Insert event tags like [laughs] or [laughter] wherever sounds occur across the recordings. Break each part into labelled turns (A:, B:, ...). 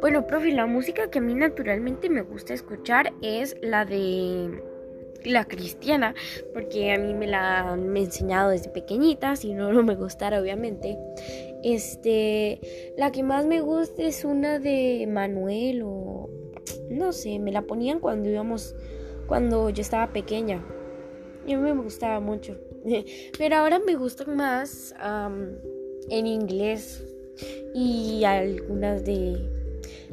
A: Bueno, profe, la música que a mí naturalmente me gusta escuchar es la de la cristiana, porque a mí me la han enseñado desde pequeñita, si no, no me gustara, obviamente. Este, la que más me gusta es una de Manuel o no sé, me la ponían cuando íbamos, cuando yo estaba pequeña. Y a mí me gustaba mucho. [laughs] Pero ahora me gustan más en inglés y algunas de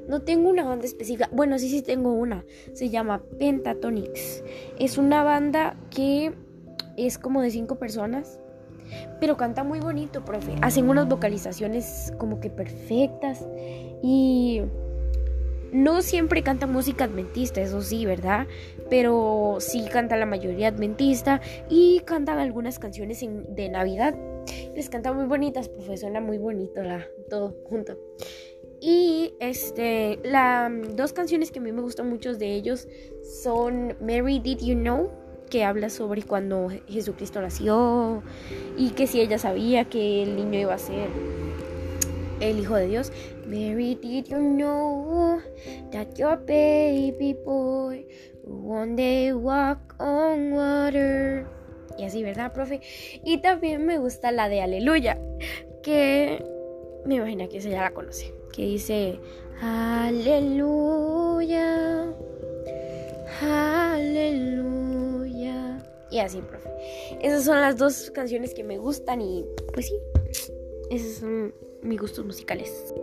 A: no tengo una banda específica. Bueno, sí, sí tengo una. Se llama Pentatonics. Es una banda que es como de cinco personas. Pero canta muy bonito, profe. Hacen unas vocalizaciones como que perfectas. Y no siempre canta música adventista, eso sí, ¿verdad? Pero sí canta la mayoría adventista. Y cantan algunas canciones de Navidad. Les canta muy bonitas, profe. Suena muy bonito la, todo junto. Y este, las dos canciones que a mí me gustan mucho de ellos son Mary Did You Know, que habla sobre cuando Jesucristo nació y que si ella sabía que el niño iba a ser el hijo de Dios. Mary, did you know that your baby boy one day walk on water? Y así, ¿verdad, profe? Y también me gusta la de Aleluya, que me imagino que esa ya la conoce que dice aleluya, aleluya. Y así, profe. Esas son las dos canciones que me gustan y pues sí, esos son mis gustos musicales.